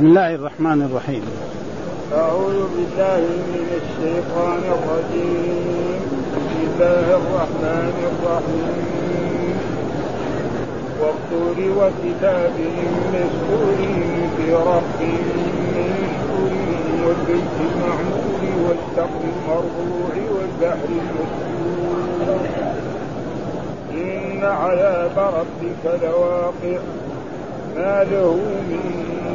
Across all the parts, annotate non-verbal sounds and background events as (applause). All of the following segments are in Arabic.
بسم الله الرحمن الرحيم. أعوذ بالله من الشيطان الرجيم. بسم الله الرحمن الرحيم. والطور وكتاب مسكور في رق منشور والبيت المعمور والسقف المرفوع والبحر المسجور إن عذاب ربك لواقع. ما له من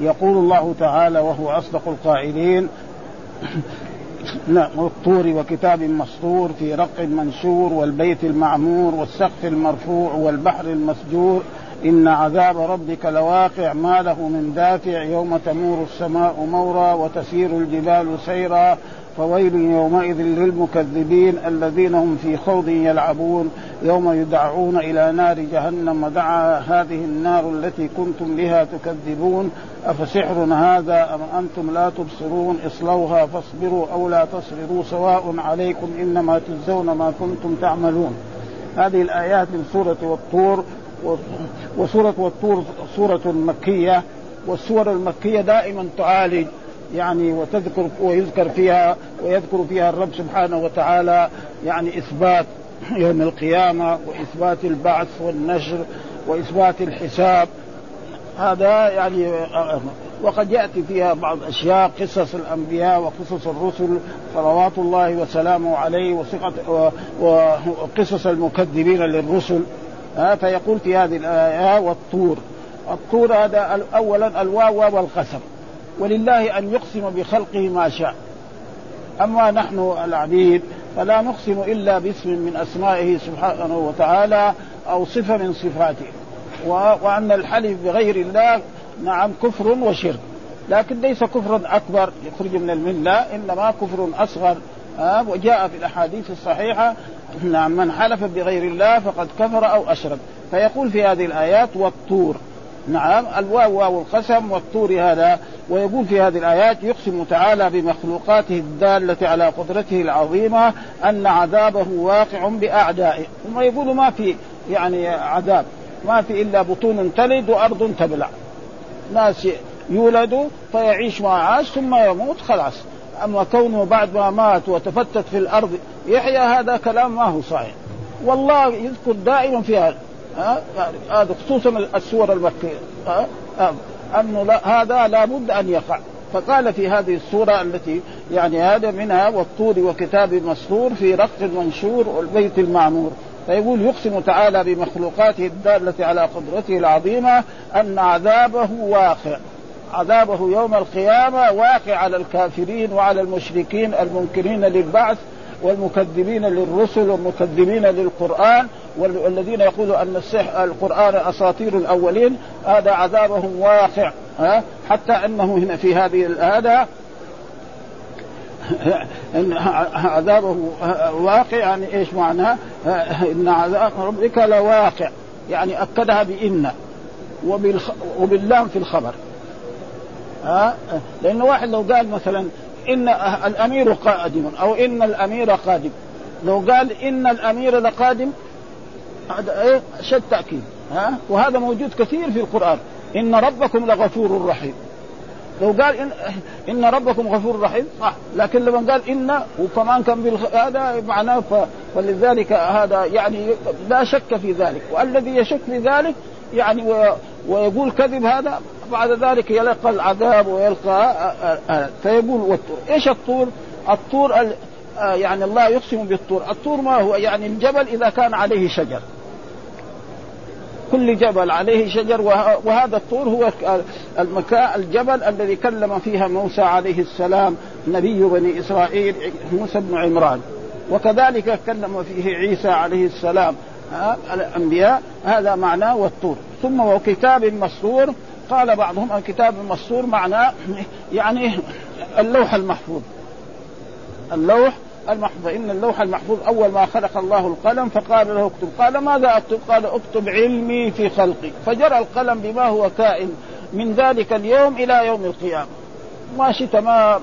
يقول الله تعالى وهو أصدق القائلين (clears throat) نعم والطور وكتاب مسطور في رق منشور والبيت المعمور والسقف المرفوع والبحر المسجور. إن عذاب ربك لواقع ما له من دافع يوم تمور السماء مورا وتسير الجبال سيرا. فويل يومئذ للمكذبين الذين هم في خوض يلعبون يوم يدعون إلى نار جهنم دعا هذه النار التي كنتم بها تكذبون. أفسحر هذا أم أنتم لا تبصرون؟ اصلوها فاصبروا أو لا تصبروا. سواء عليكم إنما تجزون ما كنتم تعملون. هذه الآيات من سورة والطور وسورة والطور سورة مكية والسور المكية دائما تعالج يعني وتذكر ويذكر فيها ويذكر فيها الرب سبحانه وتعالى يعني إثبات يوم القيامة وإثبات البعث والنشر وإثبات الحساب. هذا يعني وقد يأتي فيها بعض أشياء قصص الأنبياء وقصص الرسل صلوات الله وسلامه عليه وقصص المكذبين للرسل. فيقول في هذه الآية والطور. الطور هذا اولا الواو والقسم. ولله أن يقسم بخلقه ما شاء. أما نحن العبيد فلا نقسم إلا باسم من أسمائه سبحانه وتعالى أو صفة من صفاته. وأن الحلف بغير الله نعم كفر وشرك. لكن ليس كفرا أكبر يخرج من الملة إنما كفر أصغر. ها وجاء في الأحاديث الصحيحة نعم من حلف بغير الله فقد كفر أو أشرك. فيقول في هذه الآيات والطور. نعم الواو واو القسم والطور هذا ويقول في هذه الآيات يقسم تعالى بمخلوقاته الدالة على قدرته العظيمة أن عذابه واقع بأعدائه ثم يقول ما في يعني عذاب ما في إلا بطون تلد وأرض تبلع. ناس يولد فيعيش ما عاش ثم يموت خلاص. أما كونه بعد ما مات وتفتت في الأرض يحيى هذا كلام ما هو صحيح. والله يذكر دائما في هذا. هذا خصوصا السور المكية ها؟ أنه لا هذا لابد أن يقع. فقال في هذه السورة التي يعني هذا منها والطور وكتاب مسطور في رق منشور والبيت المعمور. فيقول يقسم تعالى بمخلوقاته الدالة على قدرته العظيمة أن عذابه واقع. عذابه يوم القيامة واقع على الكافرين وعلى المشركين المنكرين للبعث والمكذبين للرسل والمكذبين للقرآن والذين يقولوا أن السحر القرآن أساطير الأولين هذا عذابهم واقع ها حتى أنه هنا في هذه هذا (laughs) إن عذابه واقع يعني إيش معناه؟ إن عذاب ربك لواقع يعني أكدها بان. وباللام في الخبر ها لأن واحد لو قال مثلا إن الأمير قادم أو إن الأمير قادم. لو قال إن الأمير لقادم هذا إيه؟ شد تأكيد ها؟ وهذا موجود كثير في القرآن. إن ربكم لغفور رحيم. لو قال إن, إن ربكم غفور رحيم صح. لكن لما قال إن وكمان كان. هذا معناه ف... فلذلك هذا يعني لا شك في ذلك. والذي يشك في ذلك يعني و... ويقول كذب هذا بعد ذلك يلقى العذاب ويلقى آه، آه، فيقول والطور. إيش الطور؟ الطور يعني الله يقسم بالطور. الطور ما هو؟ يعني الجبل إذا كان عليه شجر. كل جبل عليه شجر وهذا الطور هو المكان الجبل الذي كلم فيها موسى عليه السلام نبي بني إسرائيل موسى بن عمران. وكذلك كلم فيه عيسى عليه السلام الأنبياء. هذا معناه والطور. ثم وكتاب مسطور قال بعضهم الكتاب المسطور معناه (clears throat) يعني اللوح المحفوظ. اللوح المحفوظ. إن اللوح المحفوظ أول ما خلق الله القلم فقال له اكتب. قال ماذا أكتب؟ قال أكتب علمي في خلقي. فجرى القلم بما هو كائن. من ذلك اليوم إلى يوم القيامة. ما شئت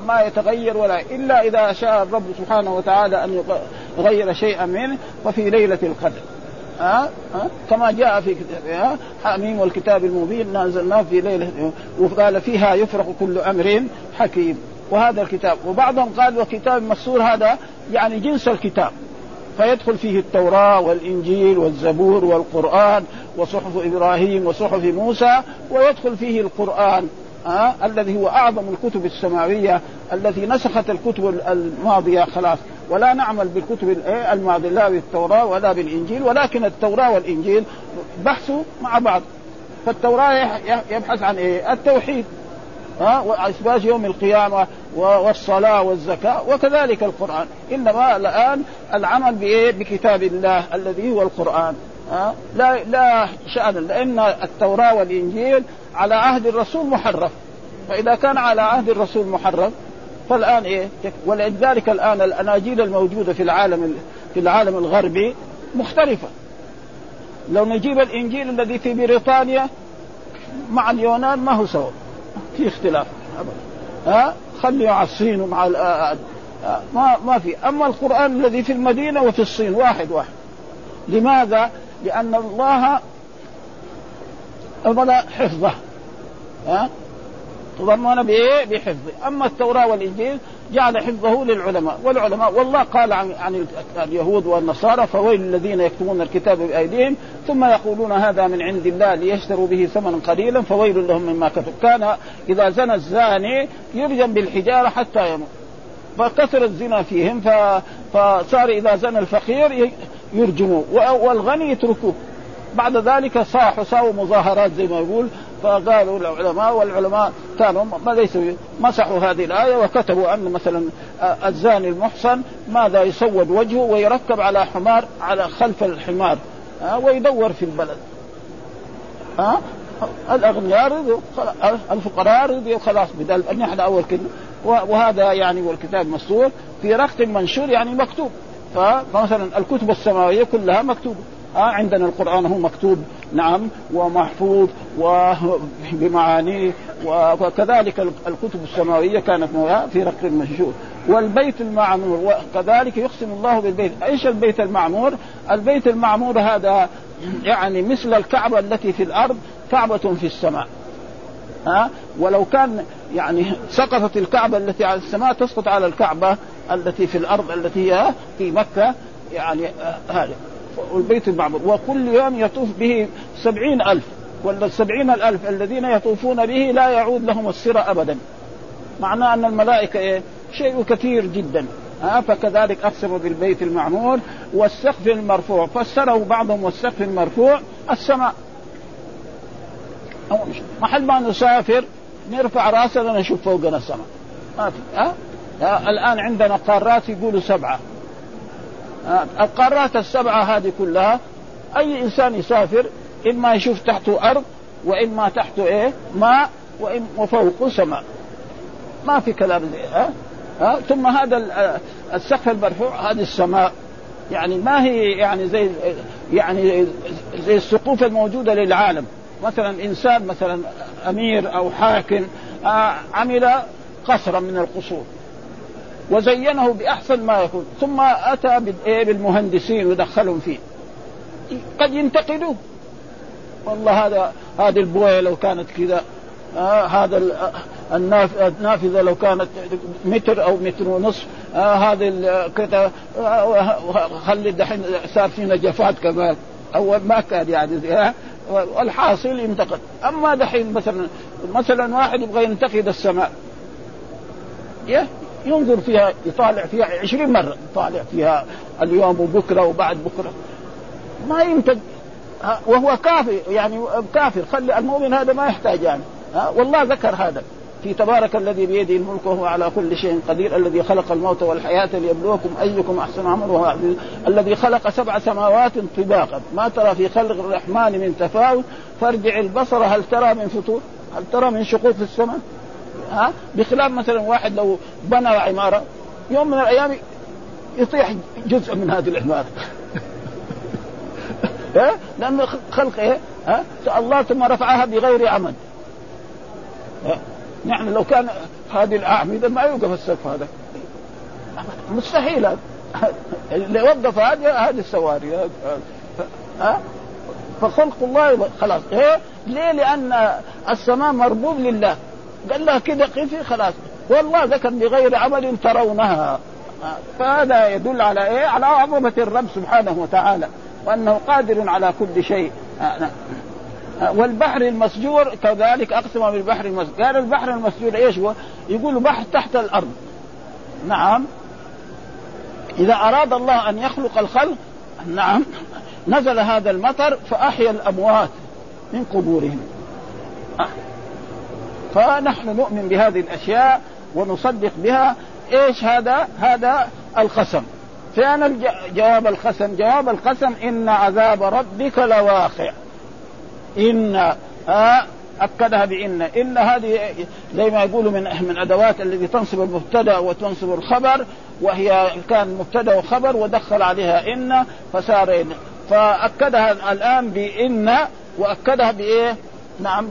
ما يتغير ولا إلا إذا شاء الرب سبحانه وتعالى أن يغير شيئا منه ففي ليلة القدر. ها؟ أه؟ كما جاء في حميم والكتاب المبين نزلناه في ليله وقال فيها يفرق كل أمر حكيم. وهذا الكتاب. وبعضهم قال وكتاب مسور هذا يعني جنس الكتاب. فيدخل فيه التوراة والإنجيل والزبور والقرآن وصحف إبراهيم وصحف موسى ويدخل فيه القرآن. آه الذي هو أعظم الكتب السماوية التي نسخت الكتب الماضية خلاص. ولا نعمل بالكتب الماضية لا بالتوراة ولا بالإنجيل ولكن التوراة والإنجيل بحثوا مع بعض. فالتوراة يبحث عن إيه؟ التوحيد. ها واثبات يوم القيامة والصلاة والزكاة وكذلك القرآن. إنما الآن العمل بإيه؟ بكتاب الله الذي هو القرآن. ها لا لا شأن. لأن التوراة والإنجيل على عهد الرسول محرف. فإذا كان على عهد الرسول محرف فالآن إيه؟ ولذلك الآن الأناجيل الموجودة في العالم في العالم الغربي مختلفة. لو نجيب الإنجيل الذي في بريطانيا مع اليونان ما هو سوا في اختلاف. ها؟ خلي مع الصين ومع ما ما في. أما القرآن الذي في المدينة وفي الصين واحد واحد. لماذا؟ لأن الله أمر حفظه. ها؟ تضمن بايه؟ بحفظه، أما التوراة والإنجيل جعل حفظه للعلماء، والعلماء والله قال عن عن اليهود والنصارى فويل الذين يكتبون الكتاب بأيديهم ثم يقولون هذا من عند الله ليشتروا به ثمنا قليلا فويل لهم مما كتب، كان إذا زنى الزاني يرجم بالحجارة حتى يموت. فكثر الزنا فيهم فصار إذا زنى الفقير يرجموه. والغني يتركوه. بعد ذلك صاحوا ساووا مظاهرات زي ما يقول. فقالوا العلماء والعلماء كانوا ما ليسوا مسحوا هذه الآية وكتبوا أن مثلا الزاني المحصن ماذا يسود وجهه ويركب على حمار على خلف الحمار ويدور في البلد. ها الأغنياء رضوا الفقراء رضوا خلاص بدل أن إحنا أول كده وهذا يعني والكتاب مسطور في رخت منشور يعني مكتوب. فمثلا الكتب السماوية كلها مكتوبة. آه عندنا القرآن هو مكتوب. نعم ومحفوظ وبمعانيه وكذلك الكتب السماوية كانت في رق المنشور والبيت المعمور وكذلك يقسم الله بالبيت إيش البيت المعمور؟ البيت المعمور هذا يعني مثل الكعبة التي في الأرض كعبة في السماء ها؟ ولو كان يعني سقطت الكعبة التي على السماء تسقط على الكعبة التي في الأرض التي هي في مكة يعني آه هذا والبيت المعمور. وكل يوم يطوف به سبعين ألف. ولا السبعين الألف الذين يطوفون به لا يعود لهم السر أبدا. معناه أن الملائكة إيه؟ شيء كثير جدا. ها فكذلك أقسم بالبيت المعمور والسقف المرفوع. فسره بعضهم والسقف المرفوع السماء. محل ما نسافر نرفع رأسنا نشوف فوقنا السماء. ما في ها الآن عندنا قارات يقولوا سبعة. القارات السبعة هذه كلها أي إنسان يسافر إما يشوف تحته أرض وإما تحته إيه؟ ماء وإن وفوقه سماء ما في كلام زي ها؟ ها؟ ثم هذا السقف المرفوع هذه السماء. يعني ما هي يعني زي يعني زي السقوف الموجودة للعالم. مثلا إنسان مثلا أمير أو حاكم آه، عمل قصرا من القصور. وزينه بأحسن ما يكون. ثم أتى بالمهندسين ودخلهم فيه. قد ينتقدوه. والله هذا هذه البوية لو كانت كذا آه هذا النافذة لو كانت متر أو متر ونصف آه هذه كذا آه خلي دحين صار فينا جفات كمان. أول ما كان يعني آه والحاصل ينتقد. أما دحين مثلا مثلا واحد يبغى ينتقد السماء. ينظر فيها يطالع فيها عشرين مرة يطالع فيها اليوم وبكرة وبعد بكرة. ما ينتج. وهو كافر يعني كافر خلي المؤمن هذا ما يحتاج يعني. والله ذكر هذا. في تبارك الذي بيده الملك وهو على كل شيء قدير الذي خلق الموت والحياة ليبلوكم أيكم أحسن عمل وهو الذي خلق سبع سماوات طباقا. ما ترى في خلق الرحمن من تفاوت. فارجع البصر هل ترى من فطور؟ هل ترى من شقوق السماء؟ ها؟ بخلاف مثلا واحد لو بنى عمارة يوم من الأيام يطيح جزء من هذه العمارة. (laughs) ها؟ لأنه خلق إيه ها؟ الله ثم رفعها بغير عمد نحن لو كان هذه الأعمدة ما يوقف السقف هذا. مستحيل هذا. (laughs) اللي وقف هذه هذه السواري. ها؟ فخلق الله خلاص. إيه؟ ليه؟ لأن السماء مربوط لله. قال لها كده قفي خلاص. والله ذكر بغير عمل ترونها. فهذا يدل على إيه؟ على عظمة الرب سبحانه وتعالى وأنه قادر على كل شيء. والبحر المسجور كذلك أقسم بالبحر المسجور. قال البحر المسجور إيش هو؟ يقول بحر تحت الأرض. نعم. إذا أراد الله أن يخلق الخلق نعم. نزل هذا المطر فأحيا الأموات من قبورهم. فنحن نؤمن بهذه الأشياء ونصدق بها إيش هذا؟ هذا القسم فين جواب القسم؟ جواب القسم إن عذاب ربك لواقع إن آه أكدها بإن إن هذه زي ما يقولوا من من أدوات الذي تنصب المبتدأ وتنصب الخبر وهي كان مبتدأ وخبر ودخل عليها إن فصار إن فأكدها الآن بإن وأكدها بإيه؟ نعم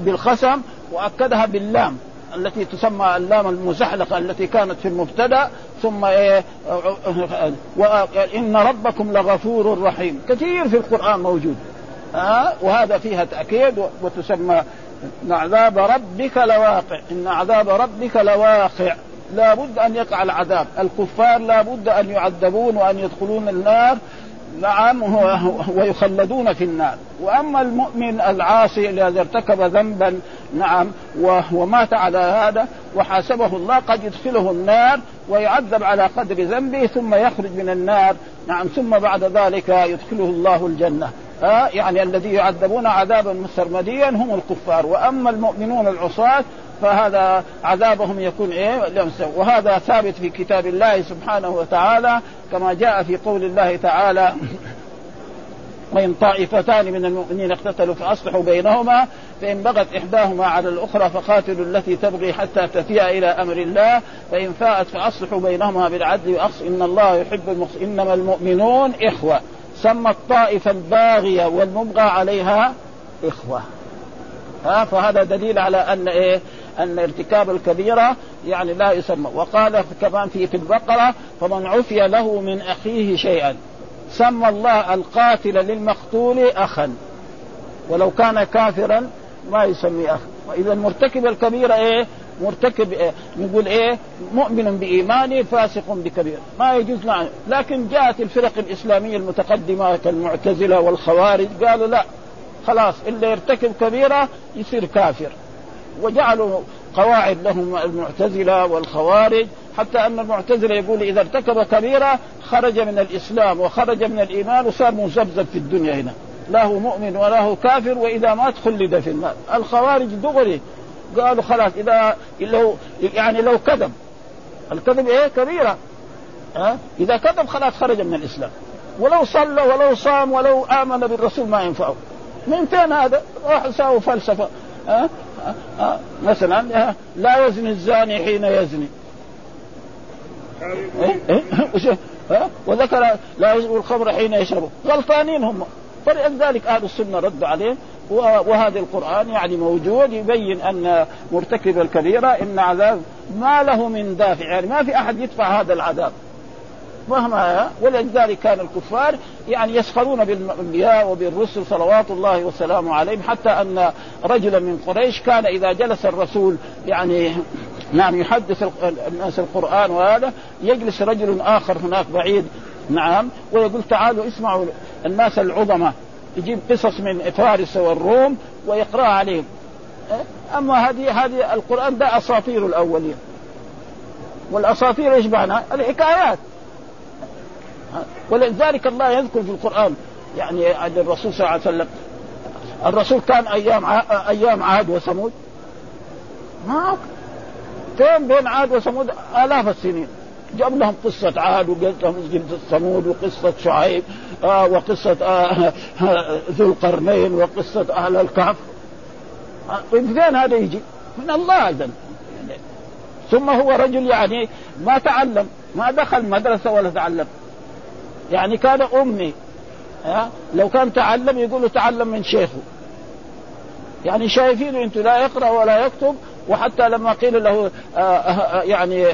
بالخسم وأكدها باللام التي تسمى اللام المزحلقة التي كانت في المبتدأ ثم إيه وإن ربكم لغفور رحيم. كثير في القرآن موجود. ها وهذا فيها تأكيد وتسمى إن عذاب ربك لواقع. إن عذاب ربك لواقع. لا بد أن يقع العذاب. الكفار لا بد أن يعذبون وأن يدخلون النار. نعم ويخلدون في النار. وأما المؤمن العاصي الذي ارتكب ذنبا نعم ومات على هذا وحاسبه الله قد يدخله النار ويعذب على قدر ذنبه ثم يخرج من النار. نعم ثم بعد ذلك يدخله الله الجنة. ها يعني الذي يعذبون عذابا سرمديا هم الكفار. وأما المؤمنون العصاة فهذا عذابهم يكون إيه؟ وهذا ثابت في كتاب الله سبحانه وتعالى كما جاء في قول الله تعالى وإن طائفتان من المؤمنين اقتتلوا فأصلحوا بينهما فإن بغت إحداهما على الأخرى فقاتلوا التي تبغي حتى تفيء إلى أمر الله فإن فاءت فأصلحوا بينهما بالعدل وأقص إن الله يحب المقص إنما المؤمنون إخوة. سمى الطائفة الباغية والمبغى عليها إخوة. ها؟ فهذا دليل على أن إيه؟ أن ارتكاب الكبيرة يعني لا يسمى. وقال كمان في في البقرة فمن عفي له من أخيه شيئا. سمى الله القاتل للمقتول أخا. ولو كان كافرا ما يسمي أخ. وإذا مرتكب الكبيرة إيه؟ مرتكب إيه؟ نقول إيه؟ مؤمن بإيمانه فاسق بكبير. ما يجوز لعنه لكن جاءت الفرق الإسلامية المتقدمة كالمعتزلة والخوارج قالوا لا خلاص اللي يرتكب كبيرة يصير كافر. وجعلوا قواعد لهم المعتزلة والخوارج حتى أن المعتزلة يقول إذا ارتكب كبيرة خرج من الإسلام وخرج من الإيمان وصار مذبذب في الدنيا هنا. لا هو مؤمن ولا هو كافر وإذا مات خلد في النار. الخوارج دغري قالوا خلاص إذا لو يعني لو كذب. الكذب إيه؟ كبيرة. ها؟ إذا كذب خلاص خرج من الإسلام. ولو صلى ولو صام ولو آمن بالرسول ما ينفعه. من فين هذا؟ راح ساووا فلسفة. ها؟ أه؟ مثلا لا يزني الزاني حين يزني إيه؟ إيه؟ ها؟ وذكر لا يشرب الخمر حين يشربه غلطانين هم فلذلك أهل السنة ردوا عليه وهذا القرآن يعني موجود يبين أن مرتكب الكبيرة إن عذاب ما له من دافع يعني ما في أحد يدفع هذا العذاب مهما ولذلك كان الكفار يعني يسخرون بالأنبياء وبالرسل صلوات الله وسلامه عليهم حتى أن رجلا من قريش كان إذا جلس الرسول يعني نعم يحدث الناس القرآن وهذا يجلس رجل آخر هناك بعيد نعم ويقول تعالوا اسمعوا الناس العظماء يجيب قصص من فارس والروم ويقراها عليهم. أما هذه هذه القرآن ده أساطير الأولين. والأساطير إيش معنى؟ الحكايات. ولذلك الله يذكر في القرآن يعني عن الرسول صلى الله عليه وسلم الرسول كان أيام أيام عاد وثمود؟ ما فين بين عاد وثمود؟ آلاف السنين. جاب لهم قصة عاد وقصة ثمود وقصة شعيب آه وقصة آه (laughs) ذو القرنين وقصة أهل الكهف. طيب فين هذا يجي؟ من الله أيضا ثم هو رجل يعني ما تعلم ما دخل مدرسة ولا تعلم. يعني كان أمي ها؟ لو كان تعلم يقولوا تعلم من شيخه. يعني شايفينه أنتم لا يقرأ ولا يكتب وحتى لما قيل له آه، آه، يعني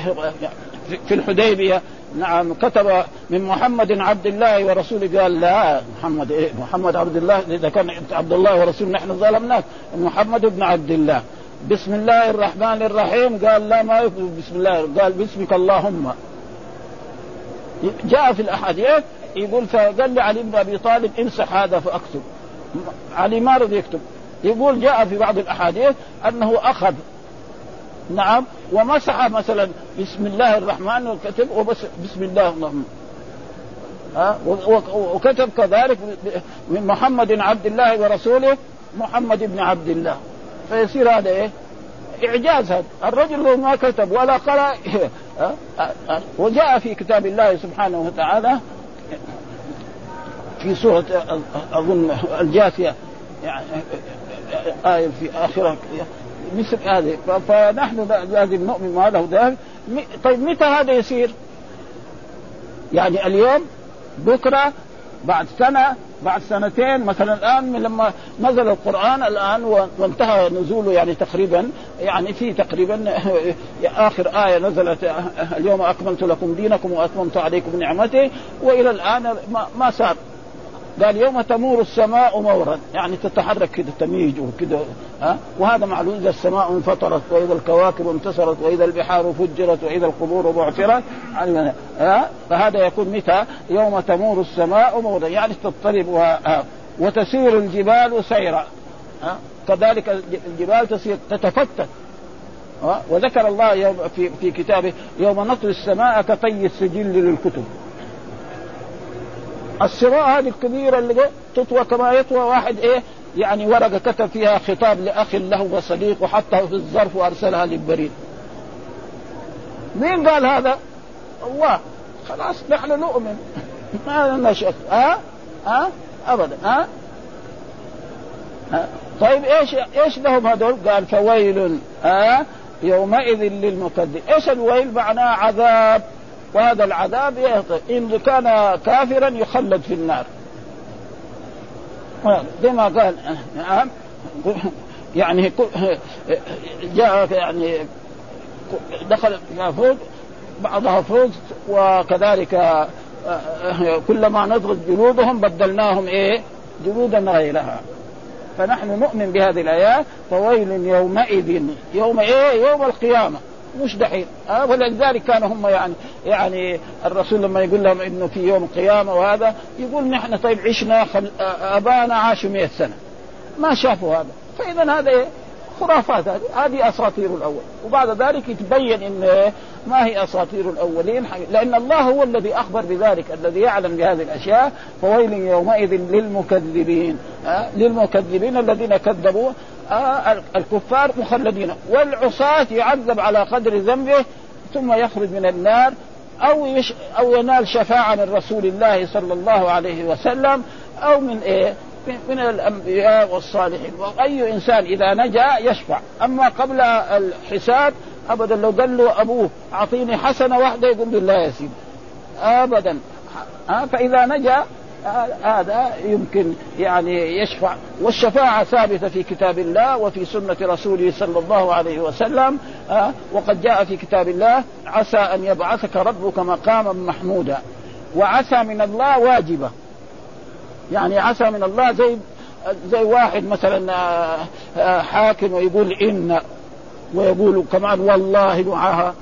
في الحديبية نعم كتب من محمد عبد الله ورسوله قال لا محمد إيه محمد عبد الله إذا كان عبد الله ورسوله نحن ظلمناك محمد بن عبد الله. بسم الله الرحمن الرحيم قال لا ما يكتب بسم الله قال باسمك اللهم. جاء في الأحاديث يقول فقال لي علي بن أبي طالب امسح هذا فأكتب. علي ما رضي يكتب. يقول جاء في بعض الأحاديث أنه أخذ. نعم ومسح مثلا بسم الله الرحمن وكتب وبس بسم الله اللهم. ها؟ وكتب كذلك من محمد عبد الله ورسوله محمد بن عبد الله. فيصير هذا إيه؟ إعجاز هذا. الرجل لو ما كتب ولا قرأ. (laughs) وجاء في كتاب الله سبحانه وتعالى في سورة أظن الجاثية. يعني آية في آخرها مثل هذه. فنحن لازم نؤمن ما له ذلك طيب متى هذا يصير؟ يعني اليوم بكرة بعد سنة بعد سنتين مثلا الآن من لما نزل القرآن الآن وانتهى نزوله يعني تقريبا يعني في تقريبا (laughs) آخر آية نزلت اليوم أكملت لكم دينكم وأتممت عليكم نعمتي وإلى الآن ما صار. قال يوم تمور السماء مورا. يعني تتحرك كده تميج وكده ها؟ وهذا معلوم إذا السماء انفطرت وإذا الكواكب انتصرت وإذا البحار فجرت وإذا القبور بعثرت ها؟ فهذا يكون متى؟ يوم تمور السماء مورا. يعني تضطرب وتسير الجبال سيرا كذلك الجبال تسير تتفتت وذكر الله يوم في في كتابه يوم نطوي السماء كطي السجل للكتب. الصراع هذه الكبيرة اللي تطوى كما يطوى واحد إيه؟ يعني ورقة كتب فيها خطاب لأخ له وصديق وحطها في الظرف وأرسلها للبريد. مين قال هذا؟ الله. خلاص نحن نؤمن. (laughs) ما لنا شك. ها؟ ها؟ ابدا. ها؟ طيب إيش إيش لهم هذول؟ قال فويل ها؟ يومئذ للمكذب، إيش الويل؟ معناه عذاب. وهذا العذاب إن كان كافرا يخلد في النار. زي ما قال نعم يعني جاء يعني دخل فوق بعضها فوق وكذلك كلما نضغط جلودهم بدلناهم إيه؟ جلودا غيرها فنحن نؤمن بهذه الآيات فويل يومئذ يوم إيه؟ يوم القيامة. مش دحين أه ولذلك كانوا هم يعني يعني الرسول لما يقول لهم إنه في يوم القيامه وهذا يقول نحن طيب عشنا خل... أبانا عاشوا 100 سنة. ما شافوا هذا. فإذا هذا إيه؟ خرافات. هذه هذه أساطير الأول. وبعد ذلك يتبين إن ما هي أساطير الأولين. لأن الله هو الذي أخبر بذلك الذي يعلم بهذه الأشياء. فويل يومئذ للمكذبين. أه؟ للمكذبين الذين كذبوا. أه؟ الكفار مخلدين والعصاة يعذب على قدر ذنبه ثم يخرج من النار أو يش أو ينال شفاعة من رسول الله صلى الله عليه وسلم أو من إيه؟ من الأنبياء والصالحين وأي إنسان إذا نجا يشفع أما قبل الحساب ابدا لو قال له أبوه أعطيني حسنة واحدة يقول بالله يا سيدي ابدا ها فإذا نجا هذا يمكن يعني يشفع. والشفاعة ثابتة في كتاب الله وفي سنة رسوله صلى الله عليه وسلم وقد جاء في كتاب الله عسى أن يبعثك ربك مقاما محمودا. وعسى من الله واجبة. يعني عسى من الله زي زي واحد مثلا حاكم ويقول إن ويقول كمان والله دعاها.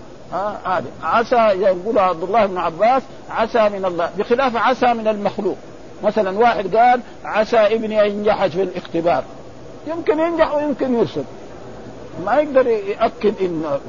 هذا عسى يقول عبد الله بن عباس عسى من الله. بخلاف عسى من المخلوق. مثلا واحد قال عسى ابني أن ينجح في الاختبار. يمكن ينجح ويمكن يرسل ما يقدر يأكد إنه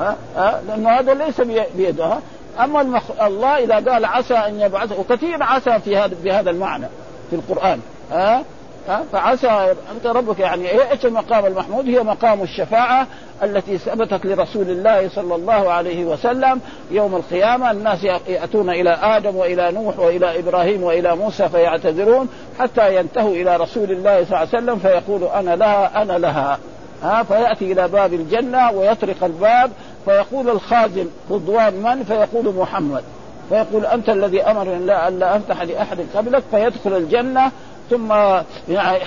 ها ها لأنه هذا ليس بيده أما المخ... الله إذا قال عسى أن يبعث وكثير عسى في هذا بهذا المعنى في القرآن ها. ها فعسى أنت ربك يعني إيش المقام المحمود هي مقام الشفاعة التي ثبتت لرسول الله صلى الله عليه وسلم يوم القيامة. الناس يأتون إلى آدم وإلى نوح وإلى إبراهيم وإلى موسى فيعتذرون حتى ينتهوا إلى رسول الله صلى الله عليه وسلم. فيقول أنا لها أنا لها. ها فيأتي إلى باب الجنة ويطرق الباب. فيقول الخازن رضوان من؟ فيقول محمد. فيقول أنت الذي أمرني لا الا أفتح لأحد قبلك. فيدخل الجنة. ثم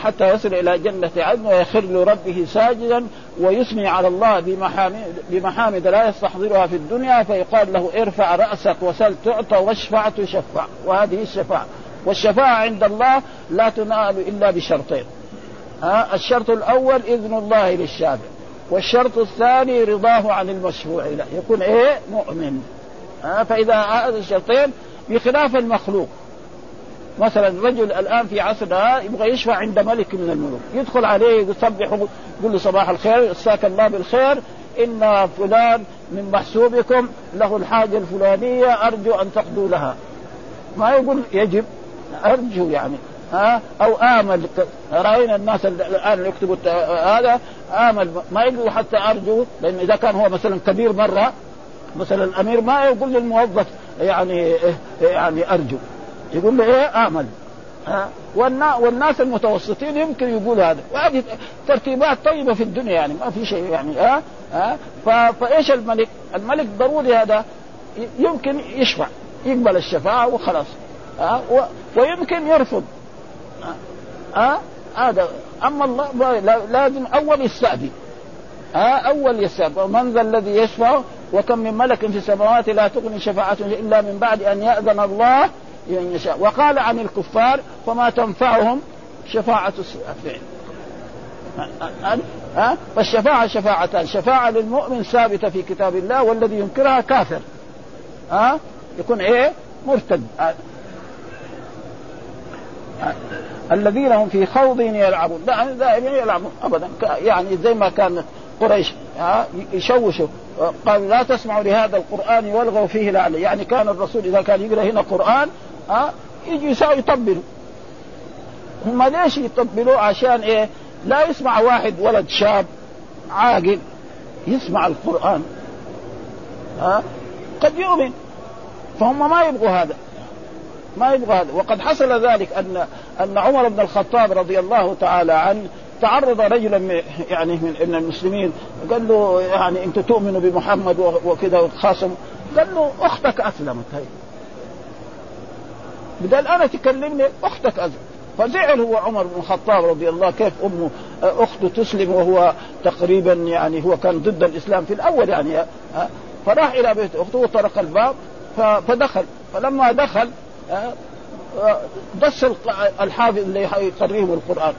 حتى يصل إلى جنة عدن ويخر لربه ساجدا ويثني على الله بمحامد, بمحامد لا يستحضرها في الدنيا فيقال له ارفع رأسك وسل تعطى واشفع تشفع. وهذه الشفاعة. والشفاعة عند الله لا تنال إلا بشرطين. ها الشرط الأول إذن الله للشافع والشرط الثاني رضاه عن المشفوع له. يكون إيه؟ مؤمن. ها فإذا هذا الشرطين بخلاف المخلوق. مثلا رجل الآن في عصرنا يبغى يشفع عند ملك من الملوك. يدخل عليه يصبح يقول له صباح الخير مساك الله بالخير إن فلان من محسوبكم له الحاجة الفلانية أرجو أن تقضوا لها. ما يقول يجب أرجو يعني ها؟ أو آمل. رأينا الناس الآن يكتبوا هذا آمل. ما يقول حتى أرجو لأن إذا كان هو مثلا كبير مرة مثلا الامير ما يقول للموظف يعني يعني أرجو. يقول له إيه آمل. ها؟ والناس المتوسطين يمكن يقول هذا. وهذه ترتيبات طيبة في الدنيا يعني ما في شيء يعني ها؟ ها؟ فإيش الملك؟ الملك ضروري هذا يمكن يشفع يقبل الشفاعه وخلاص ها؟ ويمكن يرفض ها؟ هذا. أما الله لازم أول يستأذن ها؟ أول يستأذن. من ذا الذي يشفع؟ وكم من ملك في السماوات لا تغني شفاعتهم إلا من بعد أن يأذن الله يشاء. وقال عن الكفار فما تنفعهم شفاعة الشافعين ها فالشفاعة شفاعتان. شفاعة للمؤمن ثابتة في كتاب الله والذي ينكرها كافر. ها يكون إيه؟ مرتد. الذين هم في خوض يلعبون. دائما يلعبون ابدا. يعني زي ما كان قريش يشوشوا. قالوا لا تسمعوا لهذا القرآن والغوا فيه لعله يعني كان الرسول إذا كان يقرأ هنا قرآن ها؟ يجي يطبلوا. هم ليش يطبلوا؟ عشان إيه؟ لا يسمع واحد ولد شاب عاقل يسمع القرآن. ها؟ قد يؤمن. فهم ما يبغوا هذا. ما يبغوا هذا. وقد حصل ذلك ان أن عمر بن الخطاب رضي الله تعالى عنه تعرض رجلا يعني من المسلمين. قال له يعني أنت تؤمن بمحمد وكذا وتخاصم قال له أختك أسلمت. هي بدل أنا تكلمني أختك أزل فزعل هو عمر بن الخطاب رضي الله كيف امه اخته تسلم وهو تقريبا يعني هو كان ضد الإسلام في الأول يعني فراح إلى بيت أخته وطرق الباب فدخل. فلما دخل دس الحافظ اللي يقريهم القرآن.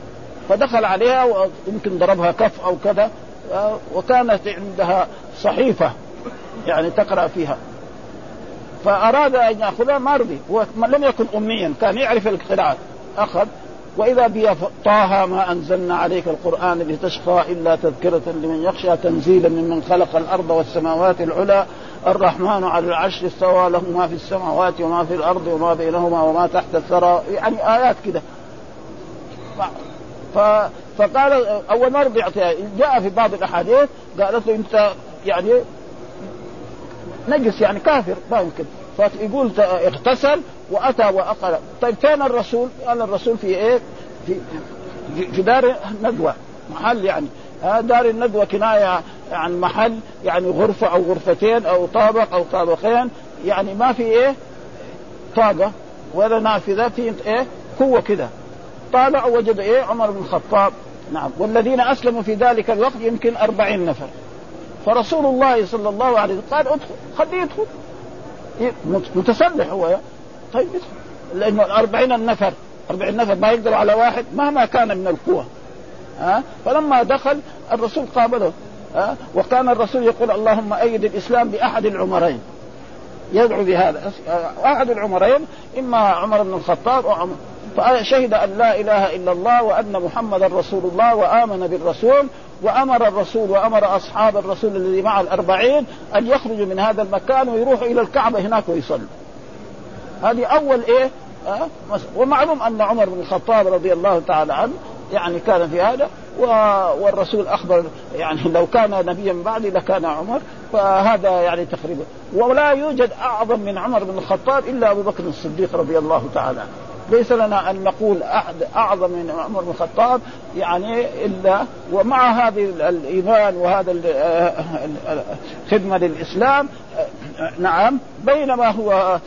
فدخل عليها ويمكن ضربها كف أو كذا وكانت عندها صحيفة يعني تقرأ فيها. فأراد أن يأخذها ما رضي هو لم يكن اميا كان يعرف القراءات أخذ وإذا بي طه ما أنزلنا عليك القرآن لتشقى إلا تذكرة لمن يخشى تنزيلا ممن خلق الأرض والسماوات العلى. الرحمن على العرش استوى له ما في السماوات وما في الأرض وما بينهما وما تحت الثرى. يعني آيات كده. فقال أول ما رضي جاء في بعض الأحاديث قالت له أنت يعني نجس يعني كافر ما يمكن فيقول اغتسل وأتى وأقل طيب فين الرسول؟ قال الرسول في إيه؟ في في دار ندوه محل يعني دار الندوه كناية عن محل يعني غرفة أو غرفتين أو طابق أو طابقين يعني ما في إيه؟ طاقة ولا نافذة في إيه؟ قوة كده طالع وجد إيه؟ عمر بن الخطاب نعم والذين أسلموا في ذلك الوقت يمكن أربعين نفر فرسول الله صلى الله عليه وسلم قال ادخل خليه يدخل. متسلح هو طيب يدخل. لأنه الأربعين النفر أربعين نفر ما يقدروا على واحد مهما كان من القوة. ها؟ فلما دخل الرسول قابله. ها؟ وكان الرسول يقول اللهم أيد الإسلام بأحد العمرين. يدعو بهذا. أحد العمرين إما عمر بن الخطاب أو عمر. فشهد أن لا إله إلا الله وأن محمدا رسول الله وآمن بالرسول وأمر الرسول وأمر أصحاب الرسول الذي مع الأربعين أن يخرجوا من هذا المكان ويروحوا إلى الكعبة هناك ويصلوا. هذه أول إيه؟ أه؟ ومعلوم أن عمر بن الخطاب رضي الله تعالى عنه يعني كان في هذا والرسول أخبر يعني لو كان نبيا بعدي لكان عمر فهذا يعني تقريبا ولا يوجد أعظم من عمر بن الخطاب إلا أبو بكر الصديق رضي الله تعالى عنه ليس لنا أن نقول أحد أعظم من عمر بن الخطاب يعني إلا ومع هذه الإيمان وهذا الخدمة للإسلام نعم بينما هو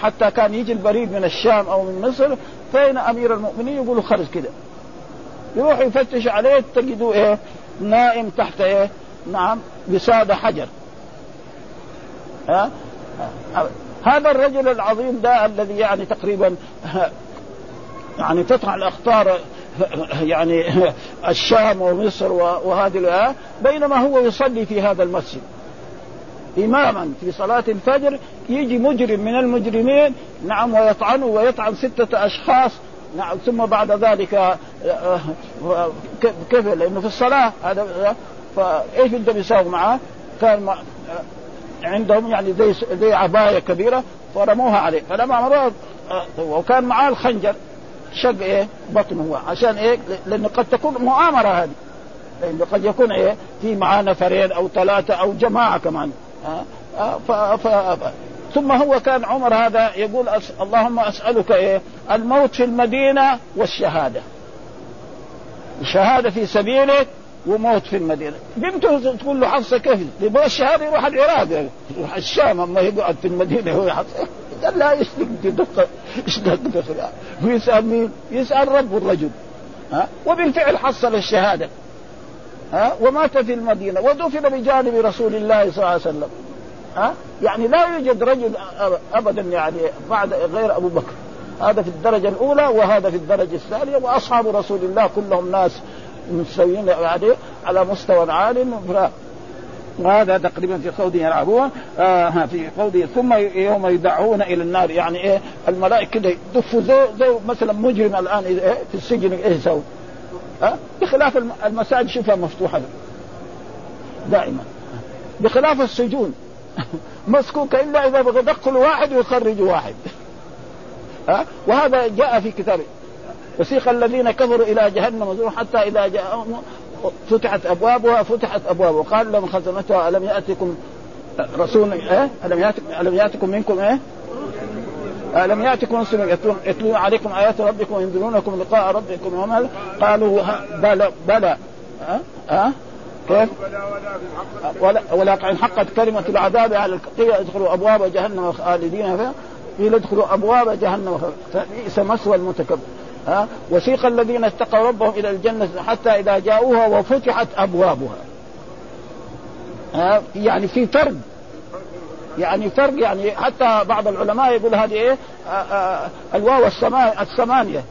حتى كان يجي البريد من الشام أو من مصر فين أمير المؤمنين؟ يقولوا خرج كده. يروح يفتش عليه تجدوا إيه؟ نائم تحت إيه؟ نعم بسادة حجر. ها؟ هذا الرجل العظيم ده الذي يعني تقريبا (laughs) يعني تطلع الأخطار (laughs) يعني (laughs) الشام ومصر وهذه بينما هو يصلي في هذا المسجد إماما في صلاة الفجر يجي مجرم من المجرمين نعم ويطعنه ويطعن ستة أشخاص نعم ثم بعد ذلك آه، آه، كيف لأنه في الصلاة هذا فإيش بدهم يساووا معاه؟ كان عندهم يعني زي زي عباية كبيرة فرموها عليه. فلما مروا وكان معاه الخنجر شق إيه؟ بطنه هو. عشان إيه؟ لأنه قد تكون مؤامرة هذه. لأنه قد يكون إيه؟ في معاه نفرين أو ثلاثة أو جماعة كمان. ف... ف... ثم هو كان عمر هذا يقول أس... اللهم أسألك إيه؟ الموت في المدينة والشهادة. الشهادة في سبيلك وموت في المدينة. بنته تقول له حفصة كيف يبغى الشهادة يروح العراق. يروح الشام أما يقعد في المدينة هو حفصه قال لا إيش تدق إيش تدق ويسال مين؟ يسأل رب الرجل. ها؟ وبالفعل حصل الشهادة. ها؟ ومات في المدينة. ودفن بجانب رسول الله صلى الله عليه وسلم. ها؟ يعني لا يوجد رجل ابدا يعني بعد غير أبو بكر. هذا في الدرجة الأولى وهذا في الدرجة الثانية وأصحاب رسول الله كلهم ناس مستويين يعني على مستوى عال وهذا تقريبا في قوله يلعبون آه في قوله ثم يوم يدعون إلى النار يعني إيه الملائكة كده يدفوا زي, زي مثلا مجرم الآن إيه في السجن إيه يسوي؟ ها بخلاف المساجد شوفها مفتوحة. دائما. بخلاف السجون. (laughs) مسكوكه إلا إذا بغى يدخلوا واحد ويخرجوا واحد. ها وهذا جاء في كتابه. وسيق الذين كفروا إلى جهنم زور حتى إذا جاءهم فتحت أبوابها فتحت أبوابها. وقال لهم خزنتها ألم يأتكم رسول إيه؟ ألم ياتكم ألم يأتكم منكم إيه؟ ألم يأتكم رسول يتلون عليكم آيات ربكم وينذرونكم لقاء ربكم وما قالوا بلى بلى. ها؟ ها؟ كيف؟ ولا ولكن حقت كلمة العذاب على قيل ادخلوا أبواب جهنم خالدين فيها. قيل ادخلوا أبواب جهنم فبئس مسوى المتكبر. ها؟ وسيق الذين اتقوا ربهم إلى الجنة حتى إذا جاءوها وفتحت أبوابها. ها؟ يعني في فرق. يعني فرق يعني حتى بعض العلماء يقول هذه إيه؟ الواو الثمانية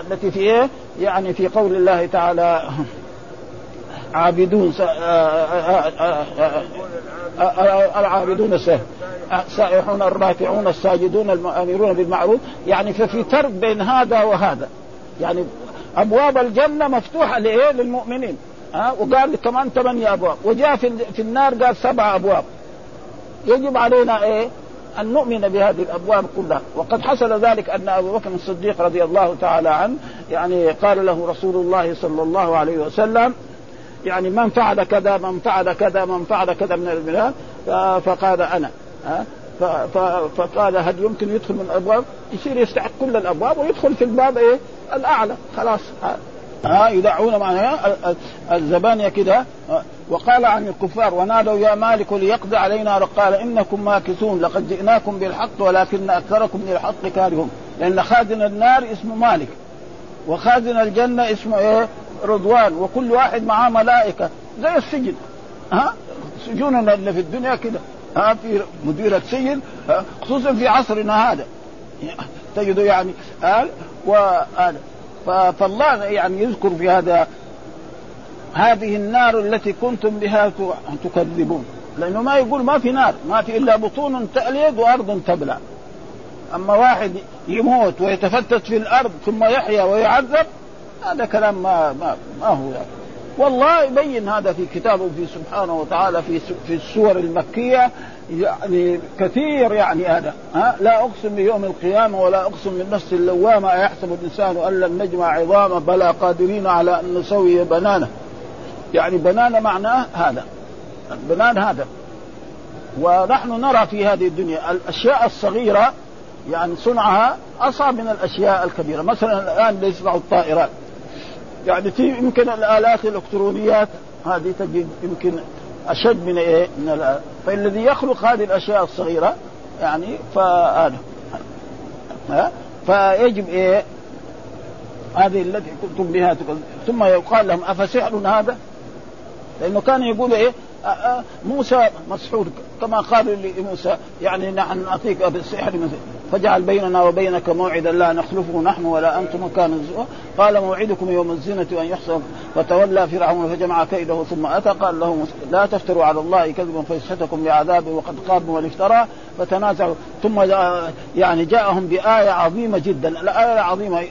التي في إيه؟ يعني في قول الله تعالى عابدون العابدون السائحون الراكعون الساجدون الامرون بالمعروف. يعني ففي فرق بين هذا وهذا. يعني أبواب الجنة مفتوحة لإيه؟ للمؤمنين. ها وقال كمان ثمانية أبواب. وجاء في في النار قال سبع أبواب. يجب علينا إيه؟ أن نؤمن بهذه الأبواب كلها. وقد حصل ذلك أن أبو بكر الصديق رضي الله تعالى عنه يعني قال له رسول الله صلى الله عليه وسلم يعني من فعل كذا من فعل كذا من فعل كذا من البلاد فقال أنا ها فقال هل يمكن يدخل من الأبواب؟ يصير يستحق كل الأبواب ويدخل في الباب إيه؟ الأعلى خلاص ها يدعون معنا الزبانية كده وقال عن الكفار ونادوا يا مالك ليقضي علينا قال إنكم ماكثون لقد جئناكم بالحق ولكن أكثركم للحق كارهون لأن خازن النار اسمه مالك وخازن الجنة اسمه إيه؟ رضوان وكل واحد معاه ملائكة زي السجن. ها؟ سجوننا اللي في الدنيا كده. ها؟ في مديرة سجن خصوصا في عصرنا هذا. تجد يعني قال وهذا فالله يعني يذكر في هذا هذه النار التي كنتم بها تكذبون. لأنه ما يقول ما في نار ما في إلا بطون تأليد وأرض تبلع أما واحد يموت ويتفتت في الأرض ثم يحيا ويعذب هذا كلام ما ما, ما هو يعني. والله يبين هذا في كتابه في سبحانه وتعالى في في السور المكية يعني كثير يعني هذا ها؟ لا أقسم بيوم القيامة ولا أقسم بالنفس اللوامة ايحسب الإنسان أن لن نجمع عظامه بلى قادرين على أن نسوي بنانة. يعني بنانة معناه هذا البنان هذا. ونحن نرى في هذه الدنيا الأشياء الصغيرة يعني صنعها أصعب من الأشياء الكبيرة. مثلا الآن يصنعوا الطائرات. يعني في يمكن الالات الإلكترونيات هذه تجد يمكن أشد من إيه؟ من الآلات. فالذي يخلق هذه الأشياء الصغيرة يعني فهذا ها فيجب إيه؟ هذه التي كنتم بها ثم يقال لهم أفسحر هذا؟ لأنه كان يقول إيه؟ موسى مسحور كما قالوا لموسى يعني نحن نعطيك بالسحر فاجعل بيننا وبينك موعدا لا نخلفه نحن ولا أنتم مكان قال موعدكم يوم الزينة أن يحصل. فتولى فرعون فجمع كيده ثم أتى قال له لا تفتروا على الله كذبا فيسحتكم بعذاب وقد قام من افترى فتنازعوا. ثم يعني جاءهم بآية عظيمة جدا. الآية العظيمة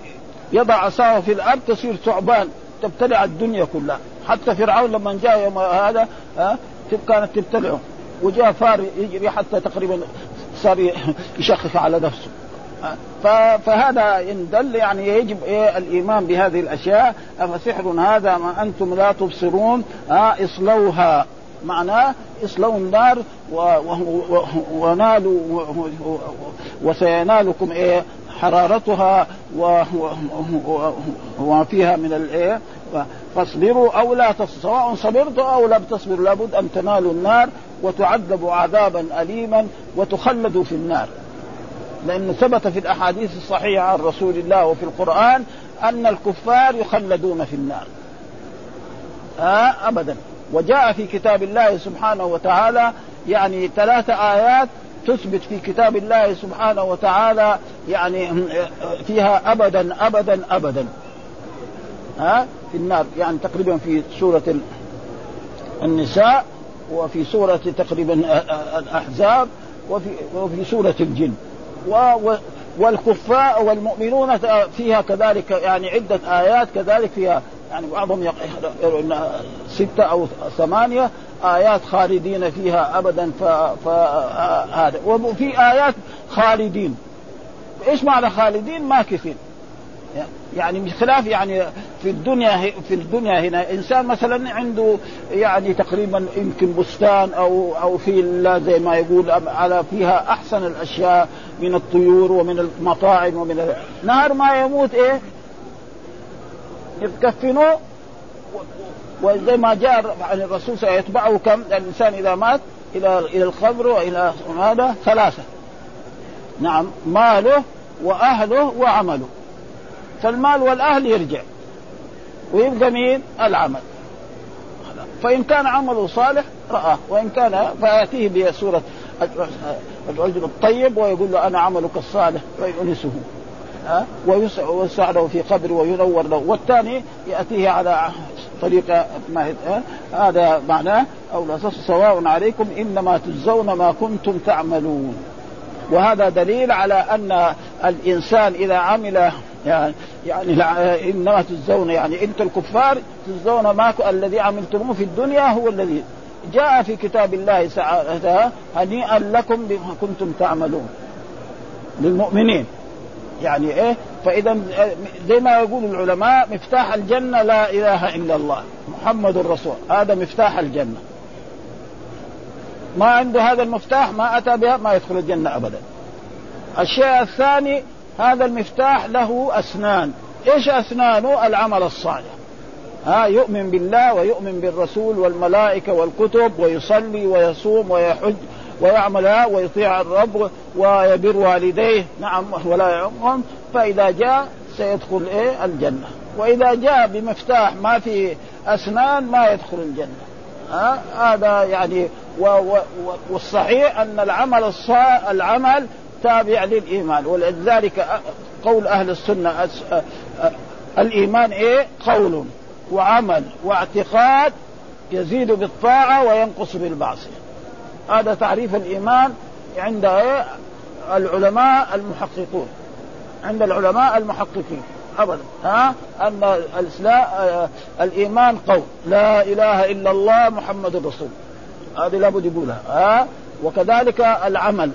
يضع عصاه في الأرض تصير ثعبان تبتلع الدنيا كلها. حتى فرعون لما جاء يوم هذا ها كانت تبتلعه. وجاء فار يجري حتى تقريبا صار (laughs) يشخص على نفسه. فهذا إن دل يعني يجب إيه الإيمان بهذه الأشياء. افسحر هذا ما أنتم لا تبصرون. ها اصلوها. معناه اصلوا النار ونالوا وسينالكم إيه حرارتها وما فيها من الايه فاصبروا أو لا سواء صبرتم أو لم تصبروا لابد أن تنالوا النار وتعذبوا عذابا اليما وتخلدوا في النار. لأنه ثبت في الأحاديث الصحيحة عن رسول الله وفي القرآن أن الكفار يخلدون في النار. آه ابدا. وجاء في كتاب الله سبحانه وتعالى يعني ثلاث آيات تثبت في كتاب الله سبحانه وتعالى يعني فيها ابدا ابدا ابدا. ها؟ في النار يعني تقريبا في سورة النساء وفي سورة تقريبا الأحزاب وفي وفي سورة الجن. و والكفار والمؤمنون فيها كذلك يعني عدة آيات كذلك فيها يعني بعضهم يقول ستة أو ثمانية آيات خالدين فيها أبدا فهذا وفي آيات خالدين. إيش معنى خالدين؟ ماكثين يعني بخلاف يعني في الدنيا في الدنيا هنا إنسان مثلا عنده يعني تقريبا يمكن بستان أو أو في زي ما يقول على فيها أحسن الأشياء من الطيور ومن المطاعم ومن نهار ما يموت إيه؟ يكفنوه وزي ما جاء عن الرسول سيتبعه كم؟ الإنسان إذا مات إلى إلى القبر وإلى هذا ثلاثة. نعم ماله وأهله وعمله. فالمال والأهل يرجع. ويبقى مين؟ العمل. فإن كان عمله صالح رآه وإن كان فيأتيه بسورة الرجل الطيب ويقول له أنا عملك الصالح فيؤنسه. ويوسع له في قبره وينور له. والثاني يأتيه على طريقه ما هذا معناه أو سواء عليكم إنما تجزون ما كنتم تعملون. وهذا دليل على أن الإنسان إذا عمل يعني يعني إنما تجزون يعني انت الكفار تجزون ما الذي عملتموه في الدنيا هو الذي جاء في كتاب الله هنيئا لكم بما كنتم تعملون. للمؤمنين. يعني إيه؟ فإذا زي ما يقول العلماء مفتاح الجنة لا إله إلا الله محمد رسول هذا مفتاح الجنة. ما عنده هذا المفتاح ما أتى بها ما يدخل الجنة ابدا. الشيء الثاني هذا المفتاح له أسنان. إيش أسنانه؟ العمل الصالح. ها يؤمن بالله ويؤمن بالرسول والملائكة والكتب ويصلي ويصوم ويحج. ويعمل ويطيع الرب ويبر والديه. نعم ولا يعمهم. فإذا جاء سيدخل إيه؟ الجنة. وإذا جاء بمفتاح ما في أسنان ما يدخل الجنة. ها؟ هذا يعني و و والصحيح أن العمل الصالح العمل تابع للإيمان. ولذلك قول أهل السنة الإيمان إيه؟ قول وعمل واعتقاد يزيد بالطاعة وينقص بالمعصية. هذا تعريف الإيمان عند إيه؟ العلماء المحققون. عند العلماء المحققين. أبدا. ها؟ أن الإسلام آه، الإيمان قول لا إله إلا الله محمد رسول. هذه لابد يقولها. ها؟ وكذلك العمل.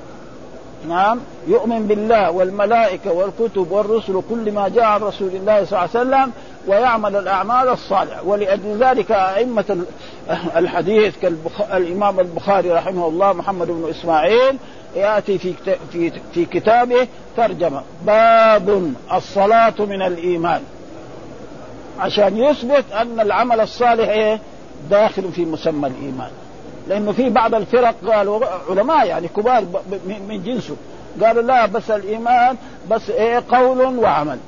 نعم يؤمن بالله والملائكة والكتب والرسل وكل ما جاء عن رسول الله صلى الله عليه وسلم ويعمل الأعمال الصالحة. ولأجل ذلك أئمة الحديث كالإمام البخاري رحمه الله محمد بن إسماعيل يأتي في في في كتابه ترجمة. باب الصلاة من الإيمان. عشان يثبت أن العمل الصالح إيه؟ داخل في مسمى الإيمان. لأنه في بعض الفرق قالوا علماء يعني كبار من جنسه. قالوا لا بس الإيمان بس إيه قول وعمل.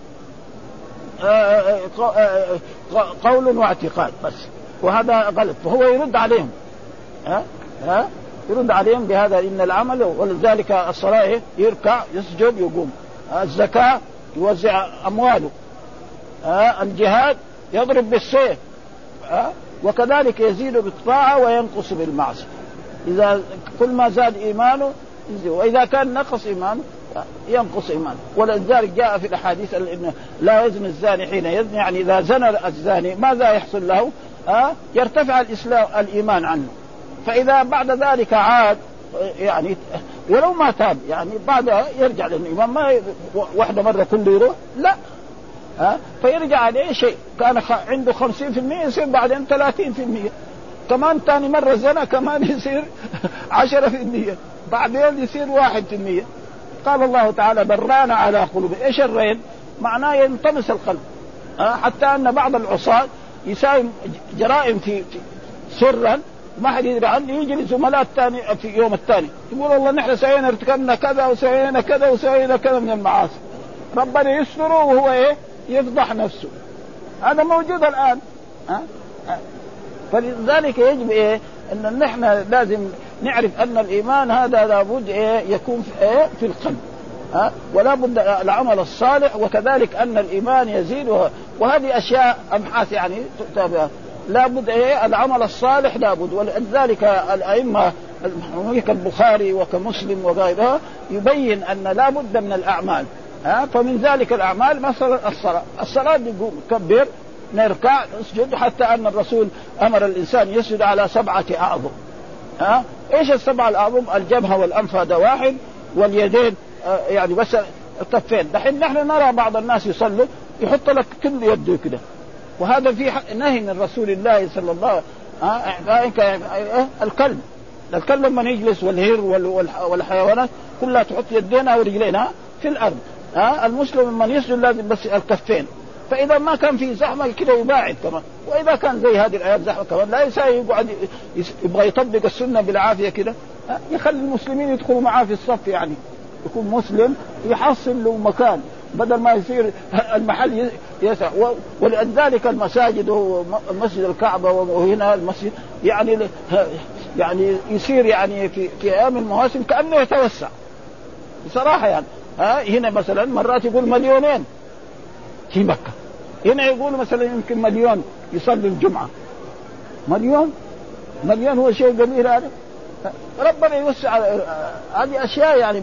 آه، آه، آه، قول واعتقاد بس. وهذا غلط. فهو يرد عليهم. ها؟ ها؟ يرد عليهم بهذا إن العمل ولذلك الصلاة؟ يركع يسجد يقوم. الزكاة يوزع أمواله. الجهاد يضرب بالسيف. وكذلك يزيد بالطاعة وينقص بالمعصية. إذا كل ما زاد إيمانه يزيد. وإذا كان نقص إيمانه ينقص إيمانه. ولذلك جاء في الأحاديث أن لا يزني الزاني حين يزني يعني إذا زنى الزاني ماذا يحصل له؟ ها؟ يرتفع الإسلام الإيمان عنه. فإذا بعد ذلك عاد يعني ولو ما تاب يعني بعد يرجع للإيمان ما واحدة مرة كله يروح؟ لا. ها؟ فيرجع عليه شيء. كان عنده 50% يصير بعدين 30% كمان ثاني مرة زنا كمان (laughs) يصير 10% بعدين يصير 1% قال الله تعالى بران على قلوب. إيش الرين؟ معناه ينطمس القلب. ها؟ حتى أن بعض العصاة يساوي جرائم في, في سرا ما حد يدري عنه يجي لزملاء الثاني في يوم الثاني يقول والله نحن سوينا ارتكبنا كذا وسوينا كذا وسوينا كذا من المعاصي. ربنا يستره وهو إيه؟ يفضح نفسه. هذا موجود الآن. ها؟ فلذلك يجب إيه؟ إن نحن لازم نعرف أن الإيمان هذا لابد إيه؟ يكون في, إيه؟ في القلب. ها؟ ولا بد العمل الصالح وكذلك أن الإيمان يزيد. وهذه أشياء أبحاث يعني تتابعها لابد إيه؟ العمل الصالح لابد. ولذلك الأئمة كالبخاري وكمسلم وغيرها يبين أن لابد من الأعمال. ها؟ فمن ذلك الأعمال مثلا الصلاة، الصلاة نقوم نكبر نركع نسجد حتى أن الرسول أمر الإنسان يسجد على سبعة أعظم. ها؟ إيش السبعة الأعظم؟ الجبهة والانف هذا واحد واليدين آه يعني بس الكفين دحين نحن نرى بعض الناس يصلوا يحط لك كل يده كده وهذا في نهي من رسول الله صلى الله عليه وسلم. الكلب. الكلب لما يجلس والهر والحيوانات كلها تحط يدينها ورجلينها في الأرض. ها؟ المسلم من يسجد لازم بس الكفين. فإذا ما كان في زحمة كده يباعد كمان. وإذا كان زي هذه الايات زحمة كمان. لا يساوي يقعد يبغى يطبق السنة بالعافية كده. يخلي المسلمين يدخلوا معاه في الصف يعني. يكون مسلم يحصل له مكان. بدل ما يصير المحل يسع ولذلك المساجد ومسجد الكعبة وهنا المسجد يعني يعني يصير يعني في في أيام المواسم كأنه يتوسع. بصراحة يعني. ها هنا مثلا مرات يقول مليونين في مكة. هنا يقول مثلا يمكن مليون يصلي الجمعة. مليون؟ مليون هو شيء قليل هذا؟ ربنا يوسع هذه أشياء يعني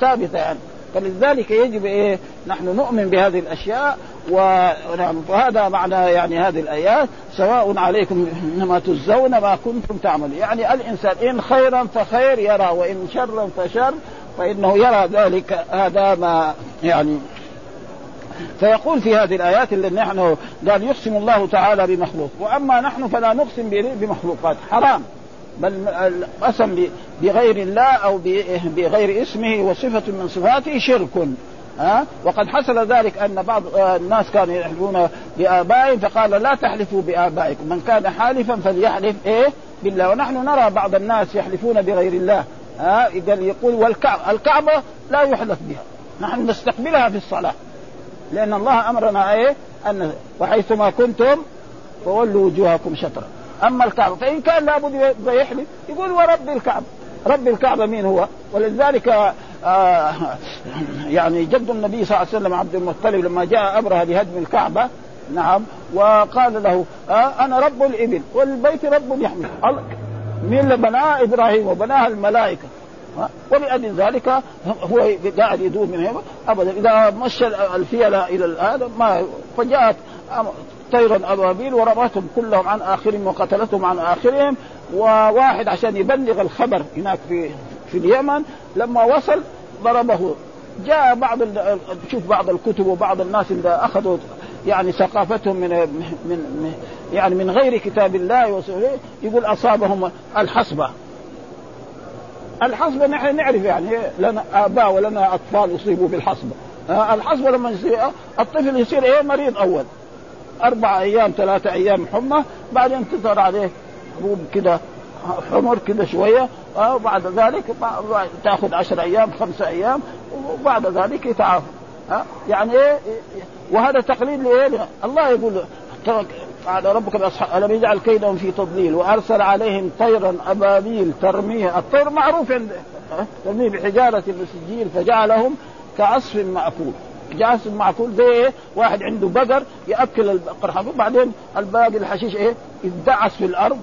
ثابتة يعني. فلذلك يجب إيه نحن نؤمن بهذه الأشياء ونعم. وهذا معنى يعني هذه الآيات. سواء عليكم إنما تجزون ما كنتم تعملون. يعني الإنسان إن خيرا فخير يرى وإن شرا فشر فإنه يرى ذلك هذا ما يعني فيقول في هذه الآيات اللي نحن قال يقسم الله تعالى بمخلوق. وأما نحن فلا نقسم بمخلوقات. حرام. بل القسم بغير الله أو بغير اسمه وصفة من صفاته شرك. ها؟ وقد حصل ذلك أن بعض الناس كانوا يحلفون بآبائهم فقال لا تحلفوا بآبائكم. من كان حالفا فليحلف إيه؟ بالله. ونحن نرى بعض الناس يحلفون بغير الله. ها قال يقول والكعبة الكعبة لا يحلف بها. نحن نستقبلها في الصلاة. لأن الله أمرنا إيه؟ أن وحيثما كنتم فولوا وجوهكم شطرا. أما الكعبة فإن كان لابد يحلف يقول ورب الكعبة. رب الكعبة مين هو؟ ولذلك آه يعني جد النبي صلى الله عليه وسلم عبد المطلب لما جاء ابرهه لهدم الكعبة نعم وقال له آه أنا رب الإبل والبيت رب يحمل. مين اللي بناه؟ إبراهيم وبناها الملائكة. ولأجل ذلك هو قاعد يدور من هنا. ابدا إذا مشى الفيله إلى هذا ما فجاءت طيرا أبابيل ورمتهم كلهم عن آخرهم وقتلتهم عن آخرهم. وواحد عشان يبلغ الخبر هناك في في اليمن لما وصل ضربه. جاء بعض شوف بعض الكتب وبعض الناس اذا أخذوا يعني ثقافتهم من من يعني من غير كتاب الله يقول أصابهم الحصبة. الحصبة نحن نعرف يعني لنا آباء ولنا أطفال اصيبوا بالحصبة. الحصبة لما يصير الطفل يصير إيه؟ مريض أول. أربع أيام ثلاثة أيام حمى بعدين تظهر عليه حبوب كده حمر كده شوية وبعد ذلك تأخذ عشر أيام خمسة أيام وبعد ذلك يتعافى. يعني إيه؟ وهذا تقليد لايه؟ الله يقول قال ربك باصحاب ألم يجعل كيدهم في تضليل وأرسل عليهم طيرا أبابيل ترميه الطير معروف عند ترميه بحجارة من سجيل فجعلهم كعصف ماكول جاسم معقول زي إيه؟ واحد عنده بقر يأكل البقر حقه بعدين الباقي الحشيش إيه؟ يدعس في الأرض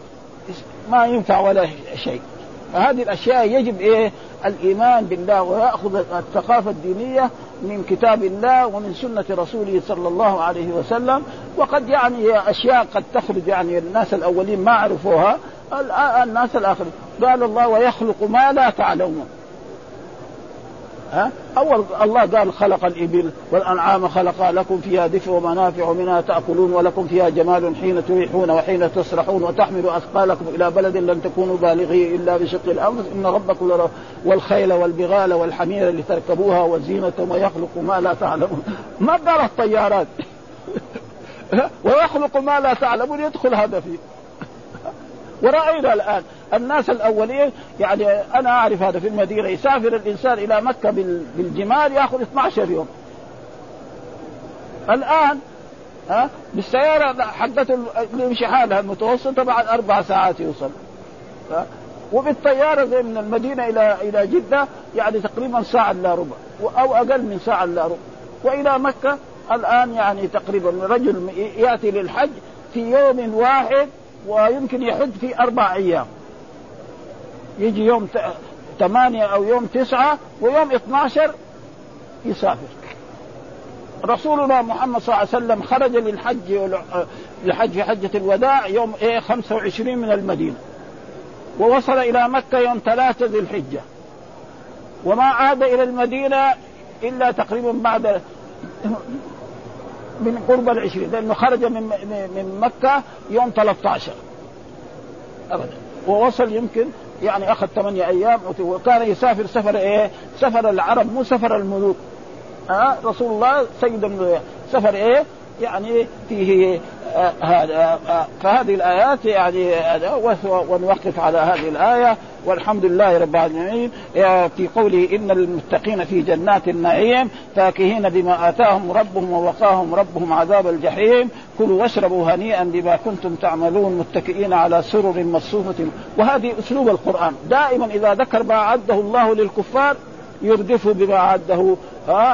ما ينفع ولا شيء فهذه الأشياء يجب إيه؟ الإيمان بالله ويأخذ الثقافة الدينية من كتاب الله ومن سنة رسوله صلى الله عليه وسلم. وقد يعني أشياء قد تخرج يعني الناس الأولين ما عرفوها الناس الآخرين. قال الله ويخلق ما لا تعلمون. ها؟ أول الله قال خلق الإبل والأنعام خلق لكم فيها دفء ومنافع منها تأكلون ولكم فيها جمال حين تريحون وحين تسرحون وتحمل أثقالكم إلى بلد لن تكونوا بالغيه إلا بشق الأنفس. إن ربكم والخيل والبغال والحمير لتركبوها وزينة ويخلق ما لا تعلمون. ما قال الطيارات؟ (laughs) ويخلق ما لا تعلمون. يدخل هذا فيه. (laughs) ورأينا الآن الناس الأولين يعني أنا أعرف هذا في المدينة يسافر الإنسان إلى مكة بالجمال يأخذ 12 يوم. الآن ها بالسيارة حقته يمشي حالها المتوسطة بعد أربع ساعات يوصل. وبالطيارة زي من المدينة إلى إلى جدة يعني تقريبا ساعة إلا ربع أو أقل من ساعة إلا ربع. وإلى مكة الآن يعني تقريبا رجل يأتي للحج في يوم واحد ويمكن يحج في أربع أيام. يجي يوم ثمانية أو يوم تسعة ويوم 12 يسافر. رسولنا محمد صلى الله عليه وسلم خرج للحج في حجة الوداع يوم إيه 25 من المدينة. ووصل إلى مكة يوم ثلاثة ذي الحجة. وما عاد إلى المدينة إلا تقريبا بعد من قرب العشرين لأنه خرج من من مكة يوم 13 أبدا. ووصل يمكن يعني أخذ ثمانية أيام وكان يسافر سفر إيه؟ سفر العرب مو سفر الملوك ها أه؟ رسول الله سيد سفر إيه؟ يعني فيه هذا فهذه الآيات يعني ونوقف على هذه الآية. والحمد لله رب العالمين. في قوله إن المتقين في جنات النعيم فاكهين بما آتاهم ربهم ووقاهم ربهم عذاب الجحيم. كلوا واشربوا هنيئا بما كنتم تعملون متكئين على سرر مصفوفه وهذه أسلوب القرآن. دائما إذا ذكر ما أعده الله للكفار يردف بما أعده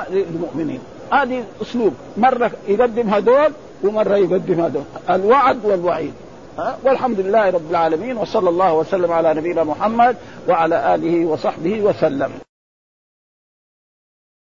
للمؤمنين. هذه أسلوب. مرة يقدم هذول ومرة يقدم هذول. الوعد والوعيد. ها؟ والحمد لله رب العالمين وصلى الله وسلم على نبينا محمد وعلى آله وصحبه وسلم.